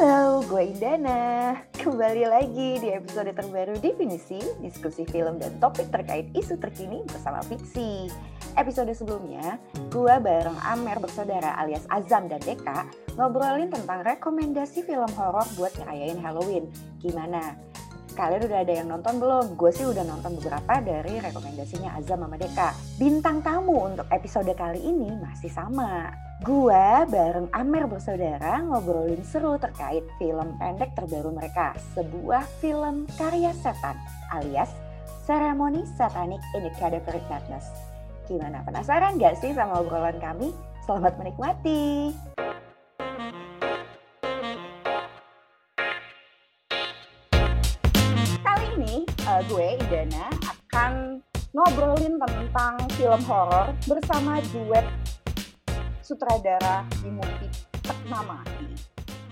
Halo, gue Indana. Kembali lagi di episode terbaru Definisi, diskusi film dan topik terkait isu terkini bersama Fiksi. Episode sebelumnya, gue bareng Amer bersaudara alias Azam dan Deka ngobrolin tentang rekomendasi film horor buat ngerayain Halloween. Gimana? Kalian udah ada yang nonton belum? Gue sih udah nonton beberapa dari rekomendasinya Azam sama Deka. Bintang tamu untuk episode kali ini masih sama. Gua bareng Amer bersaudara ngobrolin seru terkait film pendek terbaru mereka, sebuah film karya setan alias Ceremony Satanic in the Cadaveric Madness. Gimana, penasaran gak sih sama obrolan kami? Selamat menikmati! Kali ini uh, gue, Idana, akan ngobrolin tentang film horor bersama duet sutradara di movie ternama di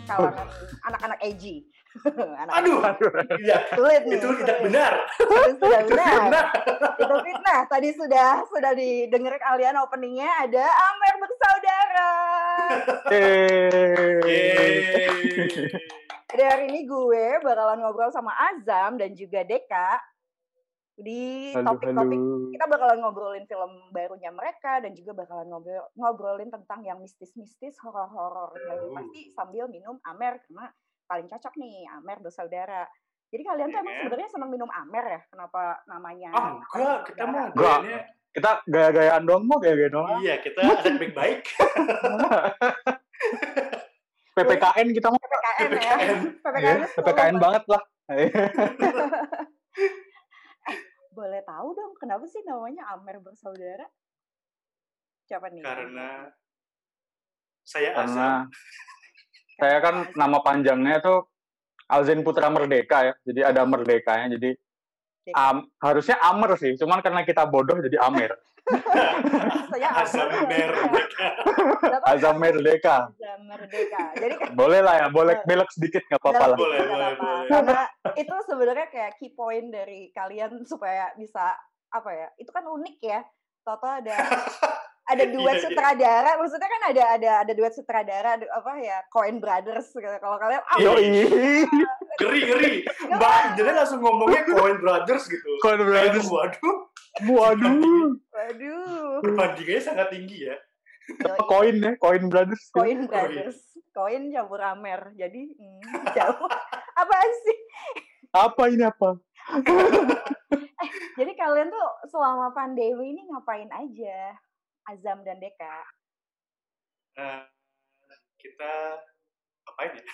kalangan anak-anak edgy. anak Aduh, iya. sulit nih. itu tidak benar. Itu sudah Itu benar. benar. Itu fitnah. Tadi sudah sudah didengar kalian openingnya ada Amer bersaudara. Yeay. Jadi hari ini gue bakalan ngobrol sama Azam dan juga Deka di topik-topik kita bakalan ngobrolin film barunya mereka dan juga bakalan ngobrol ngobrolin tentang yang mistis-mistis horor-horor Oh. pasti sambil minum amer karena paling cocok nih amer bersaudara jadi kalian tuh Iya emang kan? sebenarnya seneng minum amer ya kenapa namanya Ah, enggak, kita mah Enggak. gayanya- Kita gaya-gayaan doang mau gaya-gaya doang. Iya, kita anak baik-baik. PPKN kita mau PPKN ya PPKN. PPKN, ya, sepuluh. banget lah. boleh tahu dong kenapa sih namanya amer bersaudara siapa nih Karena saya Karena asam. saya kan nama panjangnya tuh Alzen Putra Merdeka ya. Jadi ada merdekanya. Jadi am- harusnya Amer sih. Cuman karena kita bodoh jadi Amer. Amer merdeka. Azam Merdeka. Merdeka jadi kan Boleh lah ya, boleh belok sedikit nggak apa-apa lah. Boleh, boleh, boleh. Karena itu sebenarnya kayak key point dari kalian supaya bisa apa ya? Itu kan unik ya. Toto ada ada duet Iya, iya. sutradara. Maksudnya kan ada ada ada duet sutradara ada apa ya? Coen Brothers gitu. Kalau kalian ah, Iya. Yoi. Ngeri, ngeri. Mbak jadi langsung ngomongnya Coen Brothers gitu. Coen Brothers. Waduh, Waduh. waduh. perbandingannya sangat tinggi ya. Koin ya, Koin Brothers. Coen Brothers. Coen campur Amer. Jadi hmm, jauh. apa sih? Apa ini apa? Jadi kalian tuh selama pandemi ini ngapain aja? Azam dan Deka. Nah, kita apain ya?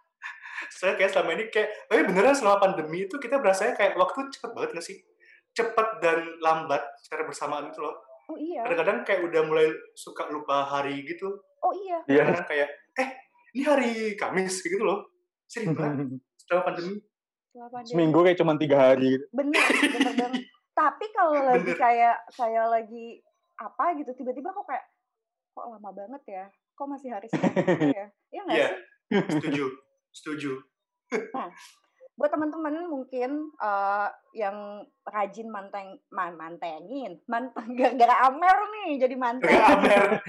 saya kayak selama ini kayak, tapi beneran selama pandemi itu kita berasanya kayak waktu cepet banget gak sih? Cepet dan lambat secara bersamaan itu loh. Oh iya. Kadang-kadang kayak udah mulai suka lupa hari gitu. Oh iya. Iya. Kadang kayak, eh ini hari Kamis gitu loh. Sering banget setelah pandemi. Setelah pandemi. Seminggu kayak cuma tiga hari gitu. bener bener banget tapi kalau lagi kayak saya lagi apa gitu tiba-tiba kok kayak kok lama banget ya kok masih hari Senin ya Iya nggak Iya. sih Setuju, setuju. Buat teman-teman mungkin eh, yang rajin manteng man, mantengin manteng gara-gara Amer nih jadi manteng Amer.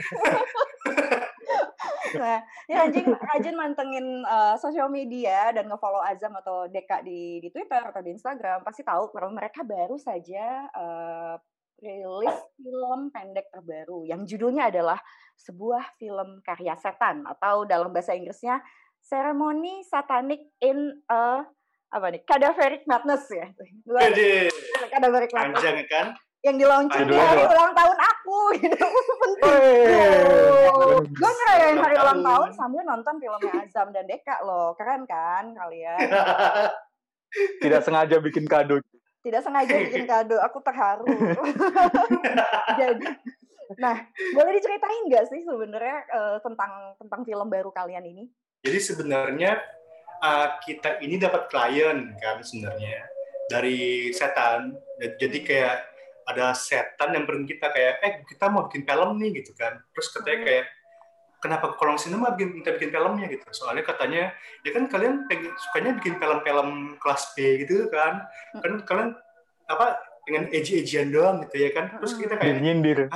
nah ya rajin rajin mantengin eh, sosial media dan ngefollow Azam atau Deka di di Twitter atau di Instagram pasti tahu kalau mereka baru saja eh, rilis film pendek terbaru yang judulnya adalah sebuah film karya setan atau dalam bahasa Inggrisnya Ceremony Satanic in a apa nih? Cadaveric Madness ya? Gua- Jadi, Cadaveric Madness. Panjang kan? yang di launching di Judulnya hari ulang tahun aku gitu. Penting. Gue ngerayain hari ulang tahun sambil nonton filmnya Azam dan Deka loh. Keren kan kalian? Tidak sengaja bikin kado. tidak sengaja bikin kado aku terharu. Jadi nah boleh diceritain nggak sih sebenarnya eh, tentang tentang film baru kalian ini? Jadi sebenarnya uh, kita ini dapat klien kan sebenarnya dari setan. Jadi kayak ada setan yang beri kita kayak, eh kita mau bikin film nih gitu kan. Terus katanya Hmm. kayak, kenapa kolong sinema bikin minta bikin filmnya gitu? Soalnya katanya, ya kan kalian pengen, sukanya bikin film-film kelas B gitu kan? Kan kalian apa dengan edgy-edgyan doang gitu ya kan? Terus kita kayak, Nyindir.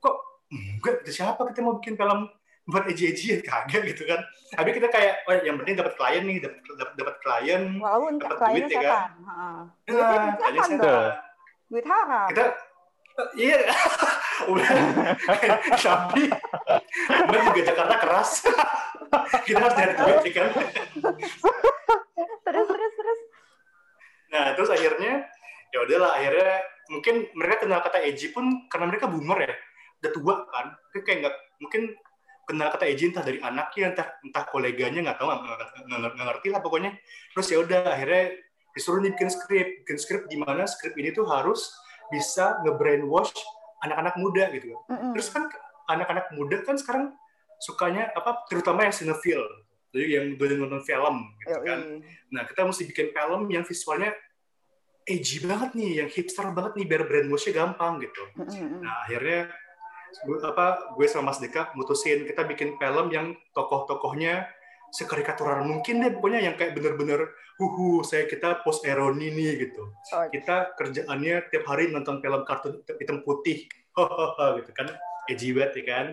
kok enggak siapa kita mau bikin film buat eji-eji kagak gitu kan. Tapi kita kayak, oh yang penting dapat klien nih, dapat dapat klien, Walaupun dapat duit ya kan. Duitnya Nah, duit kliennya setan. Duit haram. Kita iya udah tapi Mbak juga Jakarta keras kita harus nyari duit ya kan Terus terus terus. nah terus akhirnya ya udahlah akhirnya mungkin mereka kenal kata edgy pun karena mereka boomer ya udah tua kan mungkin kayak nggak mungkin kenal kata edgy entah dari anaknya entah entah koleganya nggak tahu nggak ngerti lah pokoknya terus ya udah akhirnya disuruh nih bikin skrip bikin skrip di mana skrip ini tuh harus bisa nge-brainwash anak-anak muda gitu Mm-mm. Terus kan anak-anak muda kan sekarang sukanya apa terutama yang cinephile. Jadi yang udah nonton film gitu kan. Nah, kita mesti bikin film yang visualnya edgy banget nih, yang hipster banget nih biar brainwash-nya gampang gitu. Mm-mm. Nah, akhirnya apa gue sama Mas Deka mutusin kita bikin film yang tokoh-tokohnya sekarikatural mungkin deh pokoknya yang kayak bener-bener huhu saya kita post ironi nih gitu. Oh, kita kerjaannya tiap hari nonton film kartun hitam putih. Gitu kan. Edgy banget ya kan.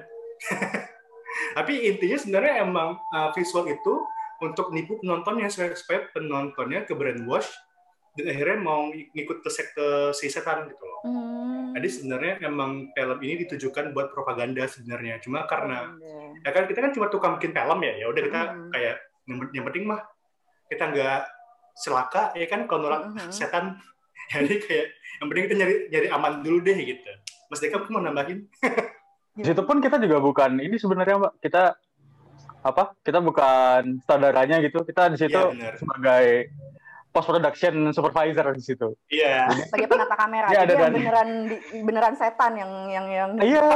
Tapi intinya sebenarnya emang uh, visual itu untuk nipu penontonnya supaya, supaya penontonnya ke brainwash dan akhirnya mau ngikut ke sekte si setan gitu loh. Hmm. Jadi sebenarnya emang film ini ditujukan buat propaganda sebenarnya cuma karena Iya. ya kan kita kan cuma tukang bikin film ya ya udah kita Hmm. kayak yang, yang penting mah kita nggak celaka ya kan kalau nolak Mhm. setan jadi kayak yang penting kita nyari nyari aman dulu deh gitu Mas Deka mau nambahin Di situ pun kita juga bukan ini sebenarnya mbak kita apa kita bukan saudaranya gitu kita di situ benar. sebagai post production supervisor di situ. Iya. Sebagai penata kamera Iya, ada jadi yang dan- beneran di- beneran setan yang yang yang iya.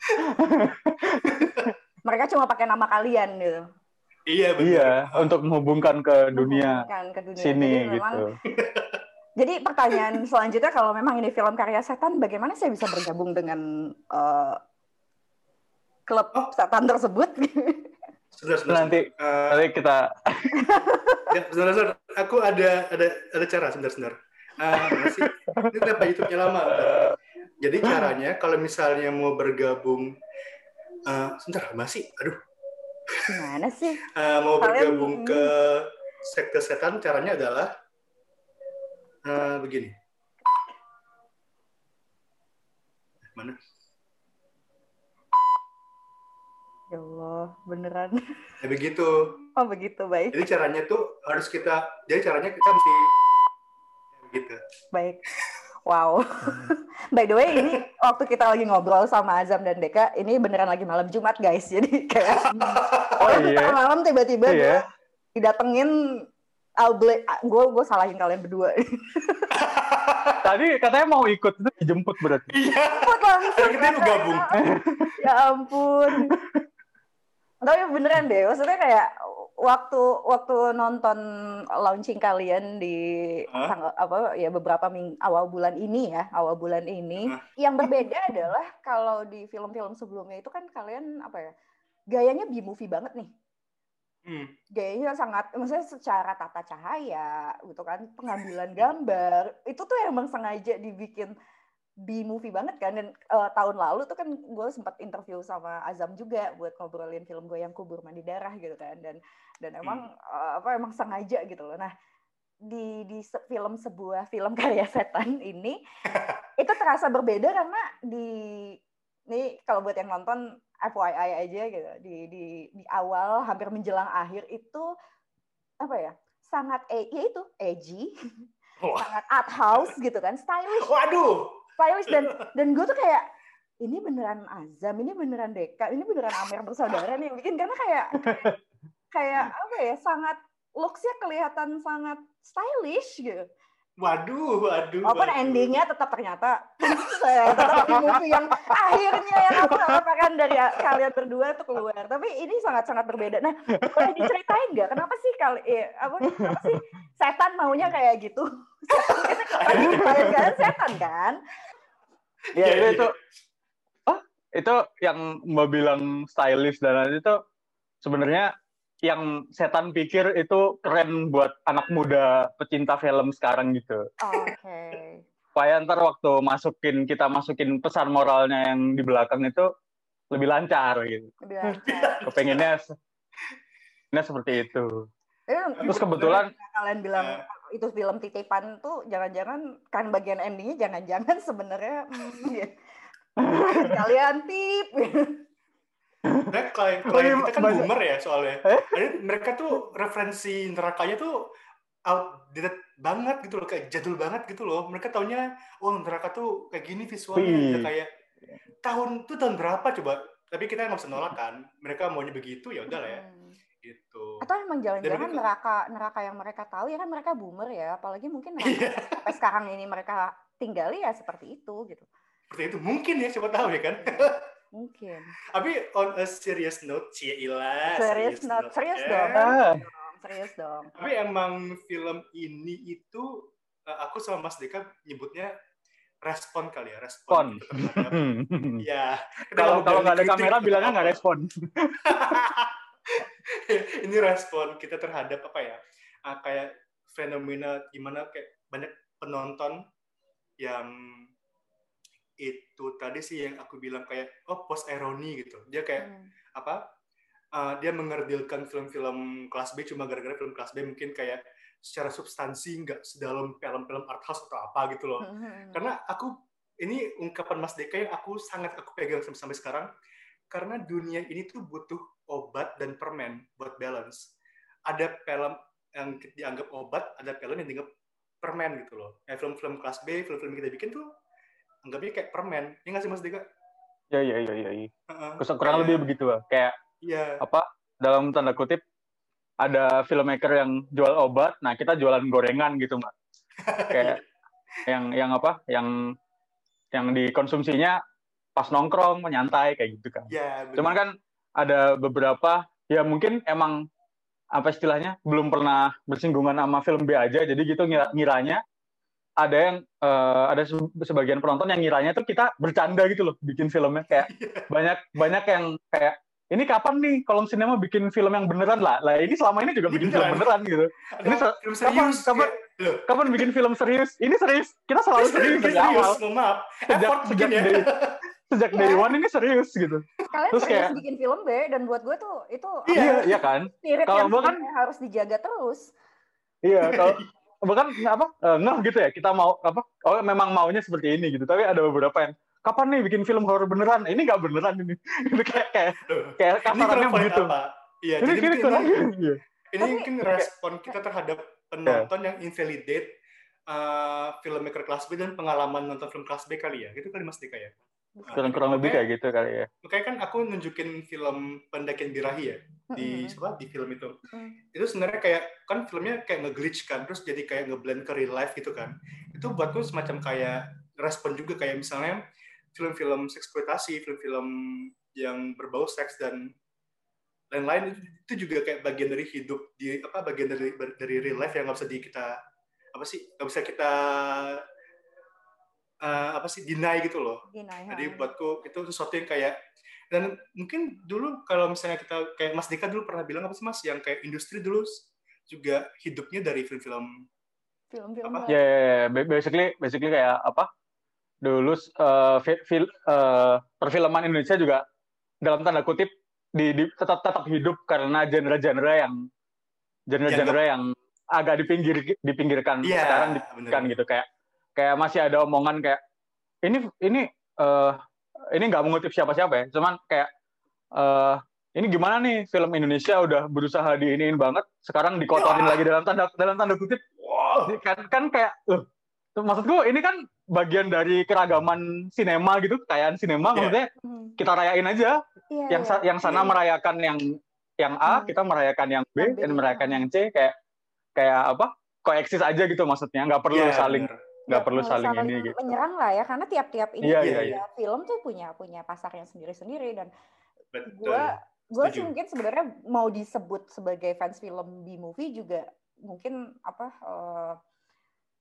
Mereka cuma pakai nama kalian gitu. Iya benar iya untuk menghubungkan ke dunia kan ke dunia. sini Jadi memang- gitu jadi pertanyaan selanjutnya kalau memang ini film karya setan bagaimana saya bisa bergabung dengan eh, klub Oh. setan tersebut sudah sudah nanti Eh, nanti kita ya, sebentar, sebentar. aku ada ada ada cara sebentar sebentar. Ah, mana sih? ini kenapa YouTube-nya lama? Bentar. jadi caranya kalau misalnya mau bergabung eh sebentar masih aduh. Gimana sih? Eh, mau Kalian- bergabung ke sekte setan caranya adalah eh, begini. Mana ya Allah beneran. Ya begitu. Oh begitu baik. Jadi caranya tuh harus kita jadi caranya kita mesti ya, begitu baik. Wow. By the way ini waktu kita lagi ngobrol sama Azam dan Deka ini beneran lagi malam Jumat guys. Jadi kayak oh kita iya. malam tiba-tiba iya. gue didatengin I'll gue gue salahin kalian berdua. Tadi katanya mau ikut itu dijemput berarti. Iya. Cepet langsung Akhirnya kita mau gabung. ya ampun tapi beneran deh maksudnya kayak waktu waktu nonton launching kalian di Hah? tanggal apa ya beberapa ming, awal bulan ini ya awal bulan ini Hah? yang berbeda adalah kalau di film-film sebelumnya itu kan kalian apa ya gayanya B movie banget nih Hmm. gayanya sangat maksudnya secara tata cahaya gitu kan pengambilan gambar itu tuh emang sengaja dibikin B movie banget kan dan eh, tahun lalu tuh kan gue sempat interview sama Azam juga buat ngobrolin film gue yang kubur mandi darah gitu kan dan dan emang eh, apa emang sengaja gitu loh. Nah di di se- film sebuah film karya setan ini itu terasa berbeda karena di ini kalau buat yang nonton FYI aja gitu. Di di di awal hampir menjelang akhir itu apa ya sangat e ya itu edgy Wah. sangat art house gitu kan stylish. Waduh stylish dan dan gue tuh kayak ini beneran Azam ini beneran Deka ini beneran Amer bersaudara nih yang bikin karena kayak kayak apa ya sangat looksnya kelihatan sangat stylish gitu waduh waduh Walaupun waduh. endingnya tetap ternyata saya tetap di movie yang akhirnya yang aku harapkan dari kalian berdua itu keluar. Tapi ini sangat-sangat berbeda. Nah, boleh diceritain nggak kenapa sih kali eh, apa kenapa sih setan maunya kayak gitu? Setan kan kalian setan kan? ya Iya, itu, iya. itu oh itu yang mbak bilang stylish dan lain itu sebenarnya yang setan pikir itu keren buat anak muda pecinta film sekarang gitu. Oke. Supaya ntar waktu masukin kita masukin pesan moralnya yang di belakang itu lebih lancar gitu. Lebih lancar. Kepengennya Nah seperti itu. Eh, Terus kebetulan kalian bilang Eh. itu film titipan tuh jangan-jangan kan bagian endingnya jangan-jangan sebenarnya hmm, ya. kalian tip Nah, klien, klien iya, kita kan banyak. boomer ya soalnya. Eh? Jadi mereka tuh referensi nerakanya tuh outdated banget gitu loh, kayak jadul banget gitu loh. Mereka taunya, oh neraka tuh kayak gini visualnya, Wih. udah kayak tahun tuh tahun berapa coba? Tapi kita nggak bisa nolak kan. Mereka maunya begitu ya udah lah ya, Hmm. gitu. atau emang jangan-jangan mereka- neraka neraka yang mereka tahu ya kan mereka boomer ya apalagi mungkin neraka Iya, sampai sekarang ini mereka tinggali ya seperti itu gitu seperti itu mungkin ya, siapa tahu ya kan. Mungkin Tapi on a serious note, Cila. Serious note, serius ya. dong. ah, serius dong Tapi emang film ini itu eh, aku sama Mas Deka nyebutnya respon kali ya, Respon. terhadap ya. kalau nggak ada kritik kamera bilangnya nggak respon. ini respon kita terhadap apa ya? ah, kayak fenomena gimana kayak banyak penonton yang itu tadi sih yang aku bilang kayak oh post ironi gitu. Dia kayak Hmm. apa uh, dia mengerdilkan film-film kelas B cuma gara-gara film kelas B mungkin kayak secara substansi nggak sedalam film-film art house atau apa gitu loh Hmm. karena aku ini ungkapan Mas Deka yang aku sangat aku pegang sampai, sampai sekarang karena dunia ini tuh butuh obat dan permen buat balance ada film yang dianggap obat ada film yang dianggap permen gitu loh kayak film-film kelas B film-film kita bikin tuh anggapnya kayak permen ya nggak sih Mas Deka Ya ya ya ya. ya. Heeh. Kurang, kurang Kayak- lebih begitu lah. Kayak Iya. apa dalam tanda kutip ada filmmaker yang jual obat, nah kita jualan gorengan gitu mbak. Kayak yang yang apa? Yang yang dikonsumsinya pas nongkrong, menyantai kayak gitu kan. Ya, bener. Cuman kan ada beberapa ya mungkin emang apa istilahnya belum pernah bersinggungan sama film B aja, jadi gitu ngira- ngiranya ada yang eh, ada se- sebagian penonton yang ngiranya tuh kita bercanda gitu loh bikin filmnya. Kayak banyak banyak yang kayak ini kapan nih kolom sinema bikin film yang beneran? Lah lah ini selama ini juga Ini bikin film beneran. gitu. Ada ini film kapan- serius kapan- loh, kapan bikin film serius? Ini serius. Kita selalu serius Ini dari awal. maaf. Sejak- effort sejak ya. dari- sejak day Iya. one ini serius gitu. Kalian Terus serius kayak- bikin film B dan buat gue tuh itu Iya. iya iya kan? spirit Kalau yang gua kan- harus dijaga terus. Iya, kalau bahkan apa eh, ngeh gitu ya kita mau apa oh memang maunya seperti ini gitu. Tapi ada beberapa yang kapan nih bikin film horor beneran? Ini nggak beneran ini. Itu kayak kayak kayak ini kasarannya begitu. iya ini jadi kiri mungkin ini, ini Tapi- mungkin respon kita terhadap penonton yang invalidate uh, filmmaker kelas B dan pengalaman nonton film kelas B kali ya. Gitu kali mas Dika ya kurang kurang lebih kayak gitu kali ya. makanya kan aku nunjukin film pendakian birahi ya di siapa? Di film itu. Hmm. itu sebenarnya kayak kan filmnya kayak nge-glitch kan terus jadi kayak ngeblend ke real life gitu kan. Itu buatku semacam kayak respon juga kayak misalnya film-film seksploitasi film-film yang berbau seks dan lain-lain itu, itu juga kayak bagian dari hidup di apa bagian dari dari real life yang nggak bisa di kita apa sih nggak bisa kita eh, apa sih deny gitu loh. Gini, jadi buatku itu sesuatu yang kayak dan mungkin dulu kalau misalnya kita kayak Mas Dika dulu pernah bilang apa sih Mas? Yang kayak industri dulu juga hidupnya dari film-film film-film apa? Ya ya, ya. Ba- basically basically kayak apa? Dulu eh, fi- fil- eh, perfilman Indonesia juga dalam tanda kutip di, di- tetap tetap hidup karena genre-genre yang genre-genre yang agak dipinggir dipinggirkan Iya, sekarang bener. dipinggirkan gitu. Kayak kayak masih ada omongan kayak ini ini eh ini nggak mengutip siapa-siapa ya cuman kayak eh ini gimana nih film Indonesia udah berusaha diiniin banget sekarang dikotorin lagi dalam tanda dalam tanda kutip wow kan kan kayak loh, maksudku ini kan bagian dari keragaman sinema gitu kekayaan sinema Iya. maksudnya Hmm. kita rayain aja Iya, yang iya. yang sana Iya. merayakan yang yang A Hmm. kita merayakan yang B dan merayakan hmm. yang C kayak kayak apa koeksis aja gitu maksudnya nggak perlu Iya, saling bener. Nggak perlu saling ini gitu. menyerang lah ya karena tiap-tiap ini Iya, iya, ya, film tuh punya punya pasarnya sendiri-sendiri dan gue gue sih mungkin sebenarnya mau disebut sebagai fans film B movie juga mungkin apa eh,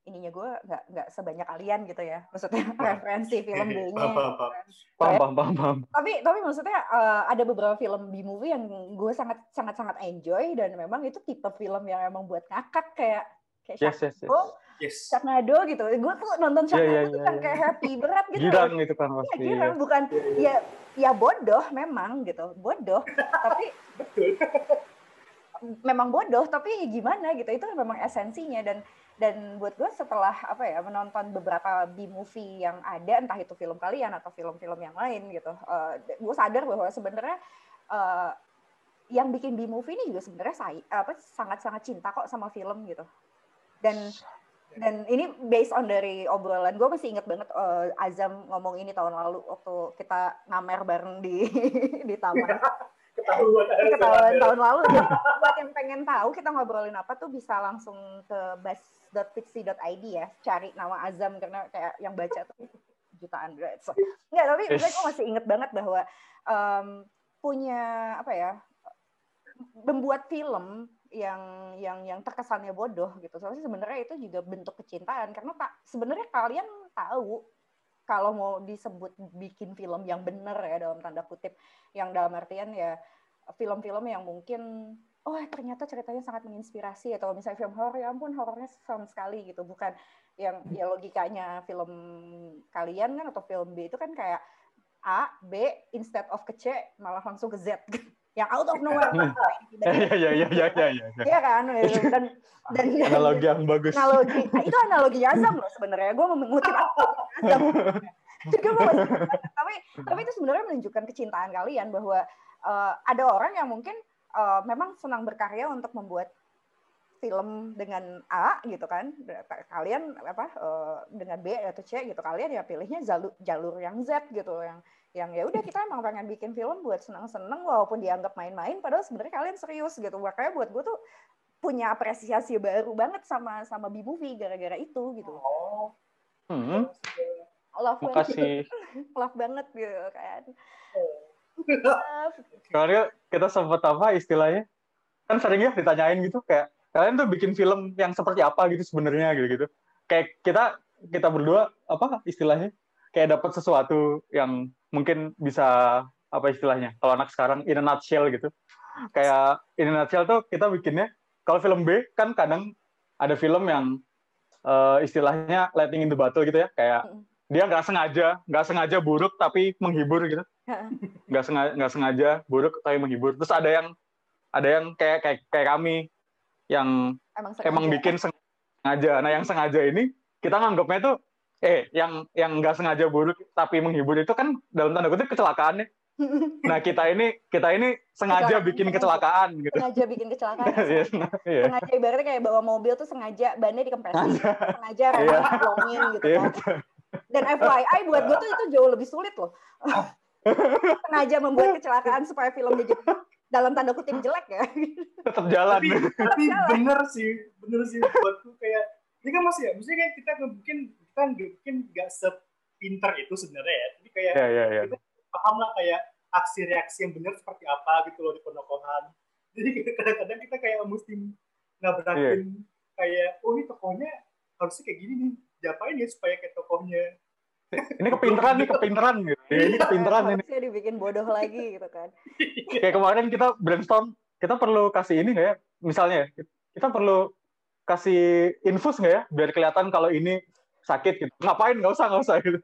ininya gue nggak nggak sebanyak kalian gitu ya. Maksudnya referensi film B-nya. Paham, paham, paham. paham tapi tapi maksudnya eh, ada beberapa film B movie yang gue sangat sangat sangat enjoy dan memang itu tipe film yang emang buat ngakak kayak kayak Yes, yes, yes. Yes. Sharknado gitu. Gue tuh nonton Iya, Sharknado iya, tuh iya, kan iya. kayak happy berat gitu. Girang gitu kan Iya pasti. girang, bukan ya ya bodoh memang gitu, bodoh. tapi Betul. memang bodoh, tapi gimana gitu. Itu memang esensinya dan dan buat gue setelah apa ya menonton beberapa B movie yang ada entah itu film kalian atau film-film yang lain gitu, gue sadar bahwa sebenarnya eh, yang bikin B movie ini juga sebenarnya saya apa sangat-sangat cinta kok sama film gitu. Dan dan ini based on dari obrolan gue masih inget banget eh, Azam ngomong ini tahun lalu waktu kita ngamer bareng di di taman. Ketahuan. ketahuan tahun lalu. Jadi, buat yang pengen tahu kita ngobrolin apa tuh bisa langsung ke bas.fiksi.id ya. Cari nama Azam karena kayak yang baca tuh jutaan. So, nggak tapi gue masih inget banget bahwa em, punya apa ya membuat film yang yang yang terkesannya bodoh gitu. Soalnya sebenarnya itu juga bentuk kecintaan. Karena tak sebenarnya kalian tahu kalau mau disebut bikin film yang bener ya dalam tanda kutip yang dalam artian ya film-film yang mungkin oh ternyata ceritanya sangat menginspirasi atau misalnya film horor ya ampun horornya serem sekali gitu. Bukan yang ya logikanya film kalian kan atau film B itu kan kayak A B instead of ke C malah langsung ke Z yang out of nowhere Ya ya ya ya ya ya. ya. Iya. Kan? Dan dan Analogi yang bagus. analogi. Nah, itu analogi Azam loh sebenarnya. Gue mengutip Azam masih tapi tapi itu sebenarnya menunjukkan kecintaan kalian bahwa eh, ada orang yang mungkin eh, memang senang berkarya untuk membuat film dengan A gitu kan. Kalian apa eh, dengan B atau C gitu. Kalian ya pilihnya jalur jalur yang Z gitu yang yang ya udah kita emang pengen bikin film buat seneng-seneng walaupun dianggap main-main padahal sebenarnya kalian serius gitu makanya buat gue tuh punya apresiasi baru banget sama sama B movie gara-gara itu gitu Oh. Hmm, love banget makasih. love banget gitu kan Oh. Love. Kemarin kita sempat apa istilahnya? Kan sering ya ditanyain gitu kayak kalian tuh bikin film yang seperti apa gitu sebenarnya gitu gitu. Kayak kita kita berdua apa istilahnya? Kayak dapat sesuatu yang mungkin bisa apa istilahnya? Kalau anak sekarang in a nutshell gitu. Kayak in a nutshell tuh kita bikinnya kalau film B kan kadang ada film yang eh, istilahnya lightning in the bottle gitu ya kayak Mm. dia nggak sengaja nggak sengaja buruk tapi menghibur gitu nggak sengaja nggak sengaja buruk tapi menghibur terus ada yang ada yang kayak kayak kayak kami yang emang emang bikin sengaja nah yang sengaja ini kita nganggapnya tuh eh yang yang nggak sengaja buruk tapi menghibur itu kan dalam tanda kutip kecelakaan ya nah kita ini kita ini sengaja Kecelakaan. bikin kecelakaan gitu. Sengaja bikin kecelakaan. Iya, iya. sengaja ibaratnya kayak bawa mobil tuh sengaja bannya dikempesin sengaja Iya. remnya dibolongin gitu Iya, kan. betul. dan FYI buat gue tuh itu jauh lebih sulit loh. Sengaja membuat kecelakaan supaya filmnya jadi dalam tanda kutip jelek ya. Tetap jalan. Tapi tapi bener sih bener sih buatku kayak ini kan masih ya maksudnya kayak kita nggak mungkin kita nggak mungkin nggak sepinter itu sebenarnya ya. Tapi kayak ya ya ya. paham lah kayak aksi reaksi yang benar seperti apa gitu loh di penokohan. Jadi kadang-kadang kita kayak mesti nabrakin kayak oh ini tokohnya harusnya kayak gini nih. Diapain ya supaya kayak tokohnya? Ini kepinteran nih kepinteran gitu. Ya, ini kepinteran ini. Harusnya dibikin bodoh lagi gitu kan. Kayak kemarin kita brainstorm kita perlu kasih ini nggak ya? Misalnya ya, kita perlu kasih infus nggak ya? Biar kelihatan kalau ini sakit gitu. Ngapain? Nggak usah nggak usah gitu.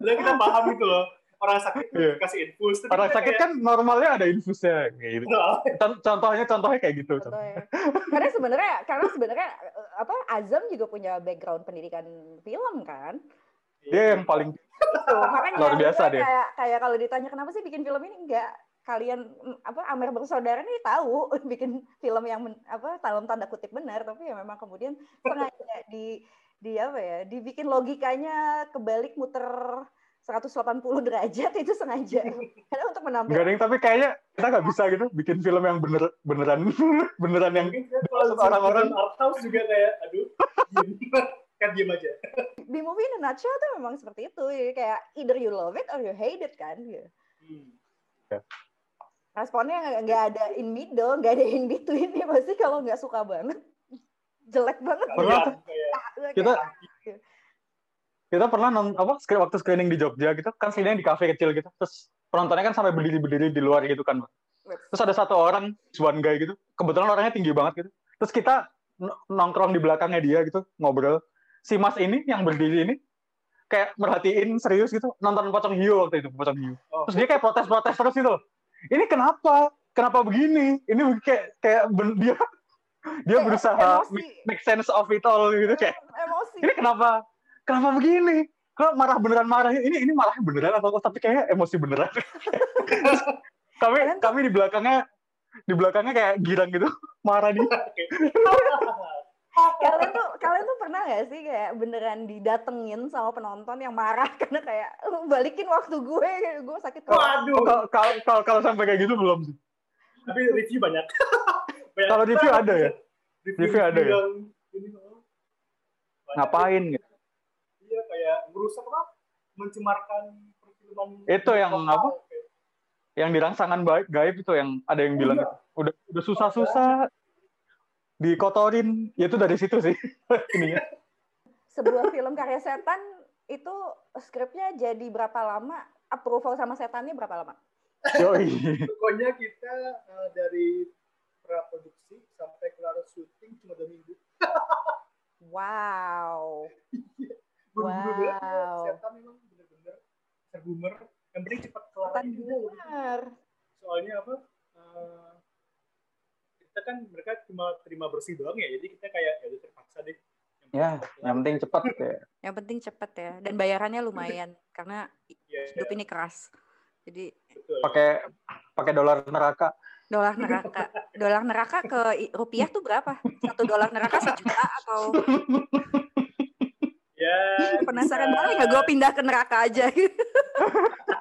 Udah kita paham gitu loh. Orang sakit Iya. kasih infus. Tapi orang sakit kayak, kan normalnya ada infusnya kayak gitu. "Nah, Con- contohnya contohnya kayak gitu. Contohnya. karena sebenarnya karena sebenarnya eh, apa Azam juga punya background pendidikan film kan? Dia yang paling Tuh, makanya Luar biasa dia. kayak kayak kalau ditanya kenapa sih bikin film ini enggak kalian mm, apa Amer bersaudara nih tahu bikin film yang men- apa dalam tanda kutip benar tapi ya memang kemudian sengaja di di apa ya dibikin logikanya kebalik muter 180 derajat itu sengaja karena untuk Enggak menampilkan ding, tapi kayaknya kita nggak bisa gitu bikin film yang bener beneran beneran yang orang-orang. art house juga kayak aduh kan diem aja di movie in a nutshell tuh memang seperti itu Jadi kayak either you love it or you hate it kan gitu. Hmm. Responnya nggak- ada in middle nggak ada in between ya pasti kalau nggak suka banget jelek banget. Pernah? Kalian kayak Kayak- kita kita pernah nonton apa screen- waktu screening di Jogja gitu kan screening di kafe kecil gitu. Terus penontonnya kan sampai berdiri-berdiri di luar gitu kan terus ada satu orang one guy gitu kebetulan orangnya tinggi banget gitu. Terus kita nongkrong di belakangnya dia gitu ngobrol. Si mas ini yang berdiri ini kayak merhatiin serius gitu nonton pocong hiu waktu itu pocong hiu. Oh. terus dia kayak protes-protes terus gitu ini kenapa? Kenapa begini? Ini kayak kayak dia dia kayak berusaha make, make sense of it all gitu kayak emosi. ini kenapa? Kenapa begini? Kok marah beneran marah ini ini malah beneran atau tapi kayak emosi beneran. Kami kami di belakangnya di belakangnya kayak girang gitu marah nih kalian tuh kalian tuh pernah gak sih kayak beneran didatengin sama penonton yang marah? Karena kayak balikin waktu gue gue sakit waduh. Kalau kalau kalau sampai kayak gitu belum sih. Tapi review banyak, kalau review ada ya? Review, review ada ya? ngapain gitu? Iya kayak merusak apa? Mencemarkan perfilman itu yang apa? yang dirangsangan baik gaib itu yang ada yang bilang iya. udah udah susah-susah dikotorin. Ya itu dari situ sih. Ininya. Sebuah film karya setan itu skripnya jadi berapa lama? Approval sama setannya berapa lama? Yoi. pokoknya kita uh, dari praproduksi sampai kelar syuting cuma dua minggu. Wow. Buru-buru wow. banget setan memang bener-bener serbumer yang penting cepat kelar benar soalnya apa uh, kita kan mereka cuma terima bersih doang ya jadi kita kayak ya udah terpaksa deh. Yang ya yang penting cepat ya yang penting cepat ya dan bayarannya lumayan karena yeah, hidup yeah. ini keras. Jadi pakai pakai dolar neraka. Dolar neraka. Dolar neraka ke rupiah tuh berapa? Satu dolar neraka sejuta atau? Ya. Penasaran banget nggak gue pindah ke neraka aja.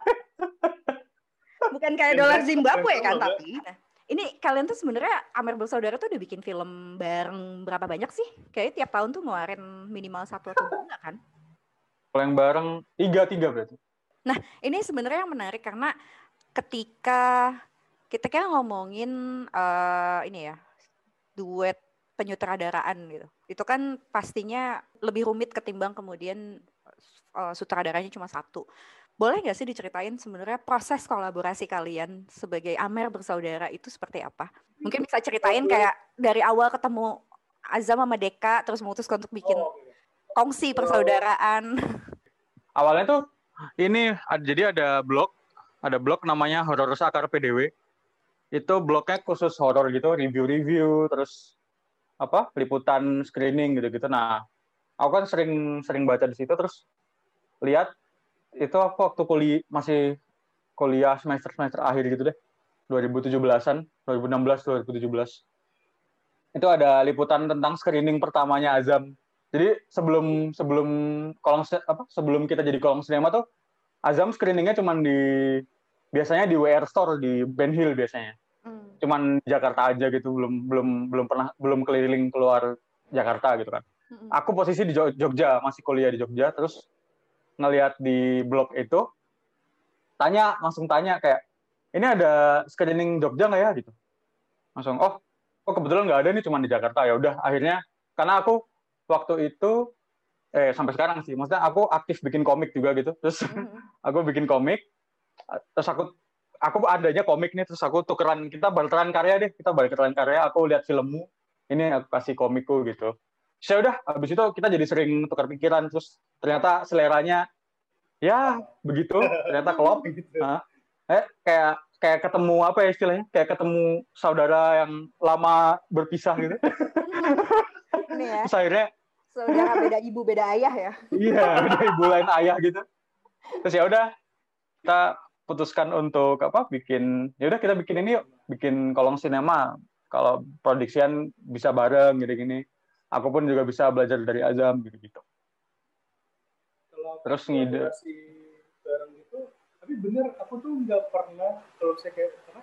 Bukan kayak dolar Zimbabwe kan tapi. Nah, ini kalian tuh sebenarnya Amer Bersaudara tuh udah bikin film bareng berapa banyak sih? Kayaknya tiap tahun tuh ngeluarin minimal satu atau dua kan? Kalau yang bareng tiga tiga berarti. Nah ini sebenarnya yang menarik karena ketika kita kan ngomongin uh, ini ya duet penyutradaraan gitu. Itu kan pastinya lebih rumit ketimbang kemudian uh, sutradaranya cuma satu. Boleh nggak sih diceritain sebenarnya proses kolaborasi kalian sebagai Amer bersaudara itu seperti apa? Mungkin bisa ceritain kayak dari awal ketemu Azam sama Deka terus memutuskan untuk bikin oh, kongsi persaudaraan. Awalnya tuh ini jadi ada blog, ada blog namanya Horor Sakar PDW. Itu blognya khusus horor gitu, review-review, terus apa liputan screening gitu-gitu. Nah, aku kan sering sering baca di situ terus lihat itu aku waktu kuliah masih kuliah semester semester akhir gitu deh. 2017-an 2016 2017 itu ada liputan tentang screening pertamanya Azam. Jadi sebelum sebelum kolong apa sebelum kita jadi kolong sinema tuh Azam screeningnya cuma di biasanya di WR Store di Ben Hill biasanya. Hmm. cuman Jakarta aja gitu belum belum belum pernah belum keliling keluar Jakarta gitu kan. Hmm. aku posisi di Jogja masih kuliah di Jogja terus ngelihat di blog itu tanya langsung tanya kayak ini ada screening Jogja nggak ya? Gitu. Langsung oh oh kebetulan nggak ada nih cuma di Jakarta. Ya udah akhirnya karena aku waktu itu eh sampai sekarang sih maksudnya aku aktif bikin komik juga gitu. Terus hmm. aku bikin komik terus aku aku adanya komik nih terus aku tukeran kita barteran karya deh kita barteran karya aku lihat filmmu ini aku kasih komikku gitu saya udah habis itu kita jadi sering tukar pikiran terus ternyata seleranya ya begitu. Ternyata klop. Nah, eh kayak kayak ketemu apa ya istilahnya? Kayak ketemu saudara yang lama berpisah gitu. Ini ya. Terus akhirnya saudara beda ibu beda ayah ya? Iya beda ibu lain ayah gitu. Terus ya udah kita putuskan untuk apa bikin ya udah kita bikin ini yuk. Bikin kolong sinema. Kalau produksian bisa bareng gitu gini aku pun juga bisa belajar dari Azam gitu gitu terus ngide bareng itu tapi bener aku tuh nggak pernah kalau saya kayak apa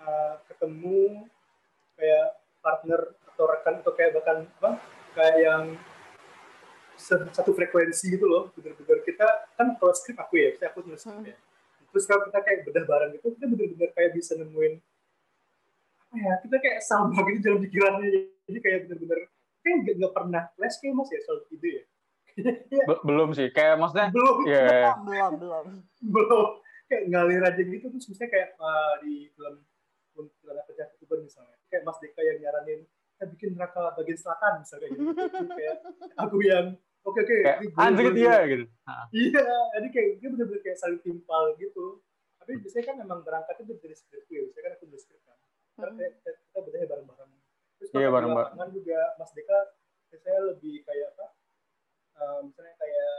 uh, ketemu kayak partner atau rekan atau kayak bahkan apa kayak yang satu frekuensi gitu loh bener-bener. Kita kan kalau skrip aku ya saya aku nulis hmm. ya. Terus kalau kita kayak bedah bareng gitu kita bener-bener kayak bisa nemuin apa ya kita kayak sama gitu dalam pikirannya. Jadi kayak bener-bener kayak nggak pernah les kayak mas ya soal ide ya belum sih kayak maksudnya belum yeah. belum belum belum kayak ngalir aja gitu terus misalnya kayak uh, di film film apa Tuban misalnya kayak Mas Deka yang nyaranin kita bikin neraka bagian selatan misalnya gitu. Kayak aku yang oke oke anjir dia gitu. Iya, jadi kayak dia bener-bener kayak saling timpal gitu. Tapi biasanya kan memang berangkatnya tuh dari skrip gue. Biasanya kan aku dari skrip kan. Mm-mm. kayak kita, kita bedanya bareng-bareng. Terus Iya, bareng-bareng. lapangan juga Mas Deka biasanya lebih kayak apa? eh, misalnya kayak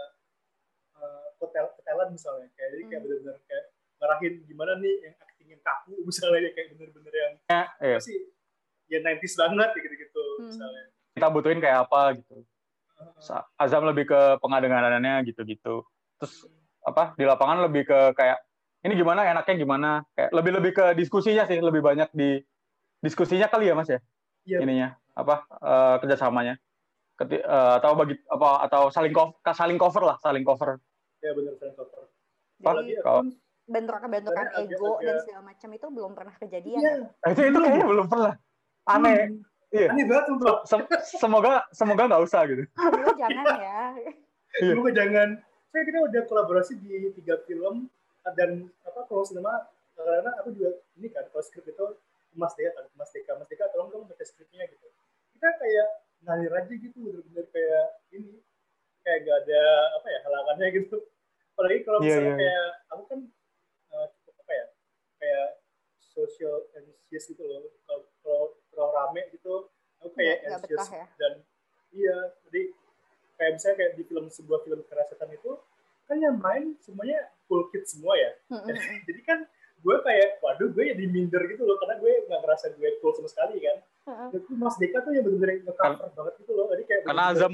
eh, ketel ketelan misalnya. Kayak jadi kayak Hmm. bener-bener kayak ngarahin gimana nih yang acting yang kaku misalnya kayak bener-bener yang Ya, iya. apa sih ya 90s banget ya gitu-gitu Hmm. misalnya. Kita butuhin kayak apa gitu. Azam lebih ke pengadenganannya gitu-gitu. Terus apa di lapangan lebih ke kayak ini gimana enaknya gimana kayak lebih lebih ke diskusinya sih lebih banyak di diskusinya kali ya mas ya Iya. ininya apa eh, kerjasamanya Keti- eh, atau bagi apa atau saling cover saling cover lah saling cover Ya bener saya cover. Apa? Jadi Apalagi Kalau- bentrokan-bentrokan ego agak- dan segala macam itu belum pernah kejadian. Iya. ya? Itu itu kayaknya belum pernah aneh iya. Aneh banget tuh. Sem- semoga semoga nggak usah gitu Dulu jangan ya. Iya. Semoga jangan. Saya kita udah kolaborasi di tiga film dan apa kalau sinema karena aku juga ini kan kalau skrip itu Mas Deka kan Mas Deka Mas Deka tolong dong baca skripnya gitu. Kita kayak ngalir aja gitu bener-bener kayak ini kayak gak ada apa ya halangannya gitu. Apalagi kalau Iya, misalnya iya. kayak aku kan eh, cukup apa ya kayak social anxious gitu loh. Kalau kalau kalau rame gitu aku kayak nggak anxious betah ya? dan iya jadi kayak misalnya kayak di film sebuah film kekerasan itu kan yang main semuanya cool kid semua ya Mm-mm. jadi kan gue kayak waduh gue jadi minder gitu loh karena gue nggak ngerasa gue cool sama sekali kan. Tuh Mas Deka tuh yang bener-bener nge-cover banget gitu loh jadi kayak karena bener-bener- Azam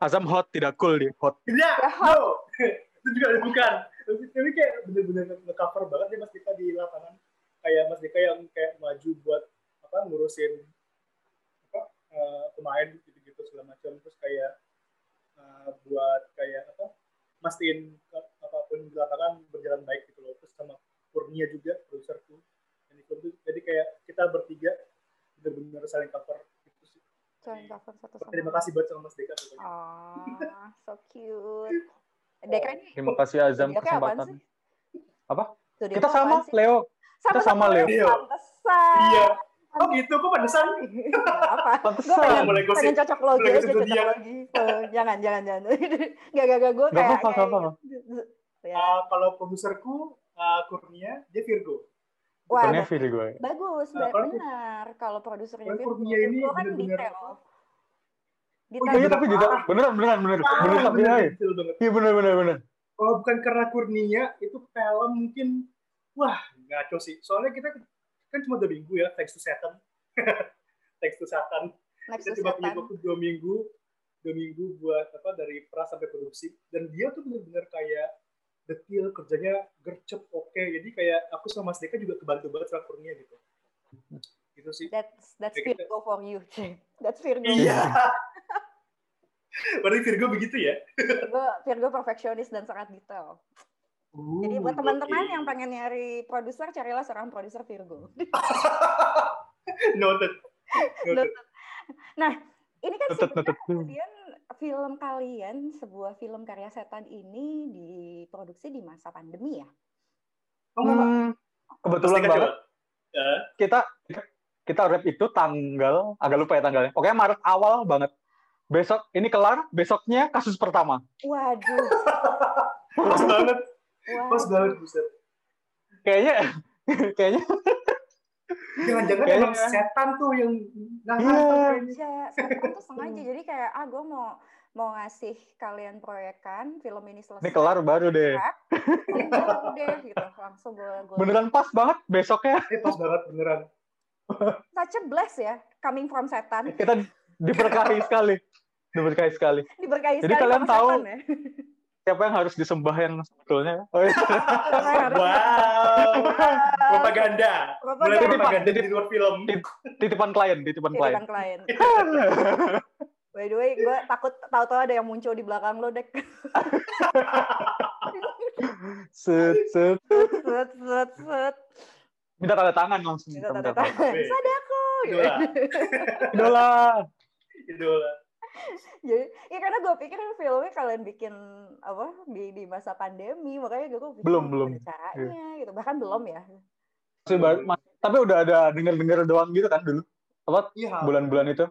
Azam hot tidak cool dia hot. Tidak no. itu juga ada bukan. Tapi kayak bener-bener nge-cover banget nih Mas Deka di lapangan. Kayak Mas Deka yang kayak maju buat apa ngurusin apa eh, pemain gitu-gitu segala macam. Terus kayak eh, buat kayak apa mastiin ke- apa pun di lapangan berjalan baik gitu loh terus sama Kurnia juga produserku dan itu tuh- jadi kayak kita bertiga bener-bener saling cover gitu sih Saling cover satu sama terima kasih buat sama Mas Deka pokoknya. Oh, so cute. Deka ini terima kasih Azam apaan kesempatan sih? Apa? Studio kita sama sih? Leo kita sama Leo. Iya. Pantesan. iya oh gitu kok pantesan apa. Gue pantesan pengen, mulai gosip pengen cocok logi aja, cocok dia. logi. Oh, jangan, jangan, jangan. Gak, gak, gak. Gue kayak... apa-apa, nggak kayak apa-apa. gitu. Ya. Uh, kalau produserku uh, Kurnia dia Virgo Wah, Kurnia Viri gue bagus, Nah, ba- kalau- benar. Kalau produsernya Virgo, Kurnia ini Virgo kan bener-bener detail. Oh iya Bener tapi gitu. parah. Beneran beneran bener. Parah, Bener tapi bener, detail banget. Iya bener bener bener. Kalau bukan karena Kurnia, itu film mungkin, wah ngaco sih. Soalnya kita kan cuma dua minggu ya, thanks to Satan. thanks to Satan. Next Kita cuma punya waktu dua minggu, dua minggu buat apa dari pra sampai produksi. Dan dia tuh bener-bener kayak detail kerjanya gercep oke. Jadi kayak aku sama Mas Deka juga kebantu banget sama Kurnia gitu. Gitu sih. That's that's Virgo for you. That's Virgo. Iya. Berarti Virgo begitu ya? Virgo, Virgo perfeksionis dan sangat detail. Jadi buat Uh, teman-teman oke. yang pengen nyari produser, carilah seorang produser Virgo. Noted. Noted. Nah, ini kan Noted, sebenarnya noted. kemudian film kalian, sebuah film karya setan ini diproduksi di masa pandemi ya? Oh. Hmm, kebetulan banget coba. Ya. kita kita rap itu tanggal agak lupa ya tanggalnya. Pokoknya Maret awal banget. Besok ini kelar, besoknya kasus pertama. Waduh, Pas banget. Pas banget, buset. Kayaknya kayaknya Jangan-jangan Kayaknya- emang setan tuh yang nah, Iya. kayaknya. Sengaja, setan tuh sengaja. Jadi kayak, ah gue mau mau ngasih kalian proyekan film ini selesai. ini kelar baru deh. Ini baru deh gitu. Langsung gue gue Beneran pas banget besoknya Eh, pas banget beneran. such a bless ya coming from setan. kita diberkahi sekali. Diberkahi sekali. Diberkahi Jadi sekali kalian tahu ya. Siapa yang harus disembah yang sebetulnya? Oh, iya. Wow. Propaganda. Mulai Propaganda. propaganda di luar film. titipan klien, titipan klien. Titipan klien. By the way, gue takut tahu-tahu ada yang muncul di belakang lo, Dek. set, set. set, set, set. Minta tanda tangan langsung. Minta tanda tangan. tangan. Sadako. Idola. Idola. Idola. Jadi, ya karena gue pikir filmnya kalian bikin apa di di masa pandemi, makanya gue pikir Belum, "Oh, belum. caranya gitu. Bahkan belum ya. Masih baru- tapi udah ada denger-denger doang gitu kan dulu. apa Iya. bulan-bulan itu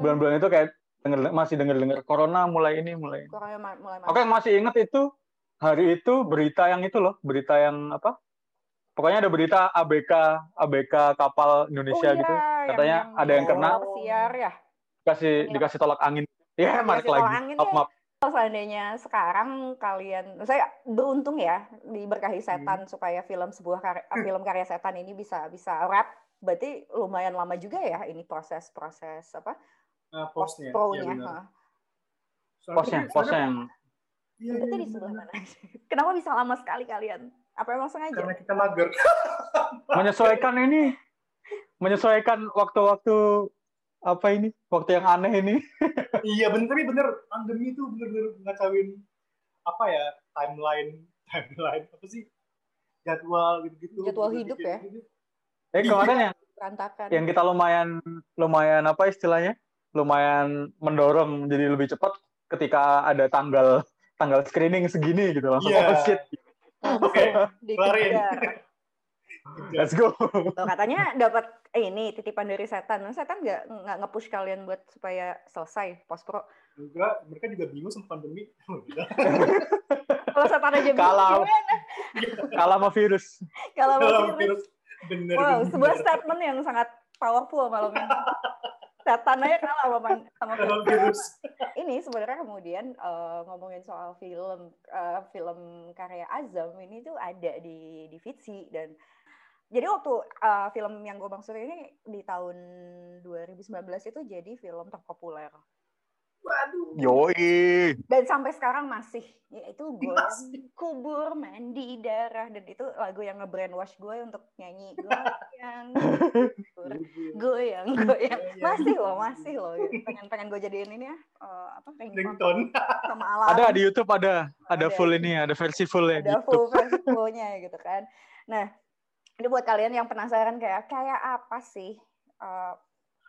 bulan-bulan itu kayak denger, masih denger-denger corona mulai ini mulai ini. Corona mulai Oke, yang masih inget itu hari itu berita yang itu loh, berita yang apa? Pokoknya ada berita ABK ABK kapal Indonesia Oh iya, gitu. yang- Katanya ada yang kena. Pesiar ya. Kasih Iya. dikasih tolak angin. Ya, Dikasih tolak lagi. angin Maaf, ya. maaf. Kalau seandainya sekarang kalian, saya beruntung ya diberkahi setan supaya film sebuah karya, film karya setan ini bisa bisa rap. Berarti lumayan lama juga ya ini proses-proses apa pro-nya. Soalnya Posnya, posnya soalnya- yang Iya, Berarti iya, di sebelah mana? Kenapa bisa lama sekali kalian? Apa emang sengaja? Karena kita mager. menyesuaikan ini menyesuaikan waktu-waktu apa ini? Waktu yang aneh ini. iya bener, tapi bener pandemi itu bener-bener ngacauin apa ya timeline timeline apa sih jadwal gitu-gitu. Jadwal hidup ya? Gitu. Eh kemarin yang Berantakan. yang kita lumayan lumayan apa istilahnya? Lumayan mendorong jadi lebih cepat ketika ada tanggal tanggal screening segini gitu langsung Iya. oh shit Oke, kelarin. Dikejar. let's go Tuh, katanya dapat eh, ini titipan dari setan. Nah, Setan nggak nggak nge-push kalian buat supaya selesai post pro. Enggak, mereka juga bingung sama pandemi. Kalau setan aja bingung Kalau- gimana? kalah sama virus Kalau mau virus. virus bener. Wow, bener. sebuah statement yang sangat powerful malam ini. Setan aja kalah sama, sama virus. virus. Ini sebenarnya kemudian eh, ngomongin soal film eh, film karya Azam ini tuh ada di di Vitsi dan jadi waktu eh, film yang gue maksud ini di tahun 2019 itu jadi film terpopuler. Waduh. yoi. Dan sampai sekarang masih. Yaitu goyang Masih. kubur mandi darah dan itu lagu yang nge-brainwash gue untuk nyanyi goyang. Kubur, goyang. Goyang. Masih loh masih loh. Pengen pengen gue jadiin ini ya. Eh, apa ringtone. Sama alam. Ada di YouTube ada. Ada Ada. full ini ada versi full ya di ada YouTube. full versi fullnya gitu kan. Nah ini buat kalian yang penasaran kayak kayak apa sih eh,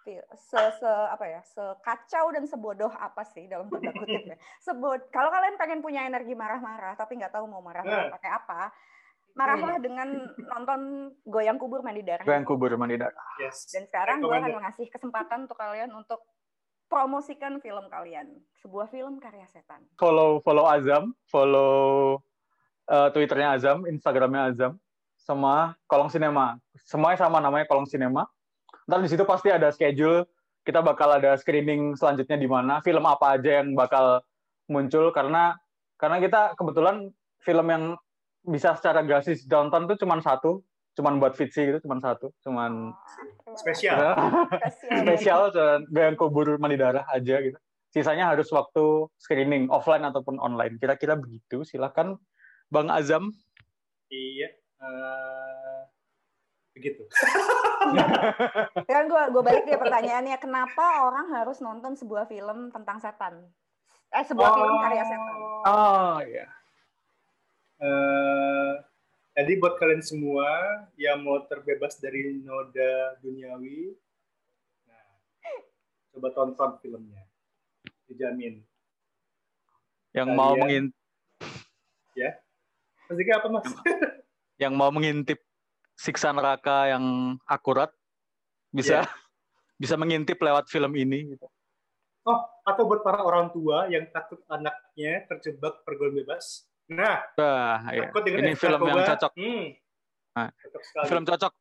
fi- se, se apa ya sekacau dan sebodoh apa sih dalam tanda kutip ya? Sebod kalau kalian pengen punya energi marah-marah tapi nggak tahu mau marah Nah. pakai apa marahlah dengan nonton goyang kubur mandi darah. Yang kubur mandi darah. Yes. dan sekarang gue akan mengasih kesempatan untuk kalian untuk promosikan film kalian. Sebuah film karya setan. Follow follow Azam follow eh, Twitternya Azam Instagramnya Azam sama Kolong Sinema. Semuanya sama namanya Kolong Sinema. Ntar di situ pasti ada schedule. Kita bakal ada screening selanjutnya di mana film apa aja yang bakal muncul. Karena karena kita kebetulan film yang bisa secara gratis ditonton tuh cuma satu. Cuman buat Fitsi gitu cuma satu. Cuman Spesial. spesial. Spesial dan yang kubur mandi darah aja gitu. Sisanya harus waktu screening offline ataupun online. Kira-kira begitu silakan. Bang Azam? Iya. Eh, begitu. Sekarang gue gue balik dia pertanyaannya, kenapa orang harus nonton sebuah film tentang setan? Eh sebuah film karya setan. oh iya Eh, jadi buat kalian semua yang mau terbebas dari noda duniawi, nah, coba tonton filmnya, dijamin. yang Kalian- mau mengintip Pasti apa mas? Yang mau mengintip siksa neraka yang akurat bisa bisa mengintip lewat film ini gitu. Oh, atau buat para orang tua yang takut anaknya terjebak pergaulan bebas. Nah, Wah, iya. ini film yang narkoba. cocok Hmm, Nah, cocok sekali. film cocok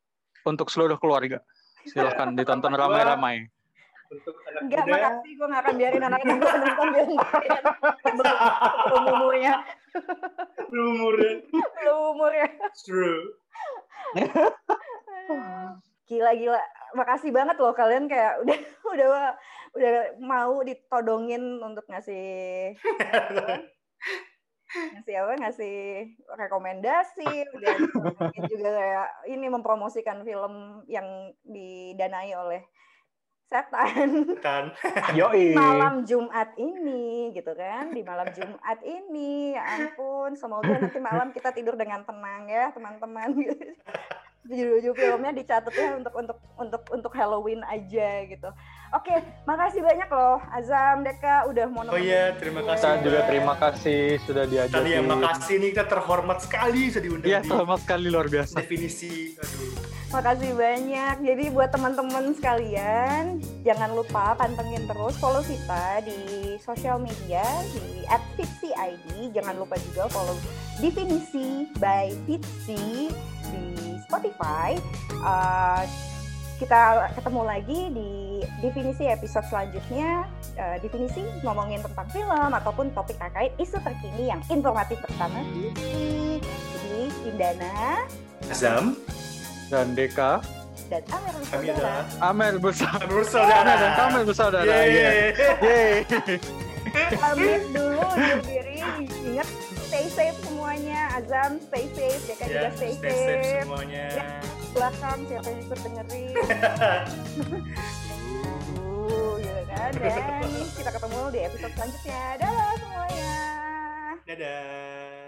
untuk seluruh keluarga silahkan ditonton ramai-ramai untuk anak Enggak, muda. makasih. Gue gak akan biarin anak-anak gue nonton film. Belum umurnya. Belum umurnya. Belum umurnya. True. Gila-gila. Makasih banget loh kalian kayak udah udah udah mau ditodongin untuk ngasih ngasih apa ngasih rekomendasi udah juga kayak ini mempromosikan film yang didanai oleh setan Kan. yoi malam Jumat ini gitu kan di malam Jumat ini ya ampun semoga nanti malam kita tidur dengan tenang ya teman-teman judul-judul filmnya dicatat ya untuk untuk untuk untuk Halloween aja gitu oke makasih banyak loh Azam Deka udah mau Oh nemenin iya, terima kasih. kita juga terima kasih sudah diajak Tadi yang makasih nih kita terhormat sekali bisa diundang Iya, di sama sekali luar biasa. definisi. Aduh. Makasih banyak. Jadi buat teman-teman sekalian, jangan lupa pantengin terus follow kita di sosial media di @fitsi_id. Jangan lupa juga follow definisi by Fitsi di Spotify. Uh, kita ketemu lagi di definisi episode selanjutnya. Uh, definisi ngomongin tentang film ataupun topik terkait isu terkini yang informatif bersama Fitsi. Jadi Indana, Azam, dan Deka dan Amer kami bersaudara. Amer bersama kami bersaudara. Amer dan Kamer bersaudara Yeay. ya Yeay. Pamit dulu undur diri. Ingat stay safe semuanya. Azam stay safe, Deka juga Ya, stay, stay safe safe. semuanya. Ya. Belakang siapa yang ikut dengerin. Uh, gitu kan. Dan kita ketemu di episode selanjutnya. Dadah semuanya. Dadah.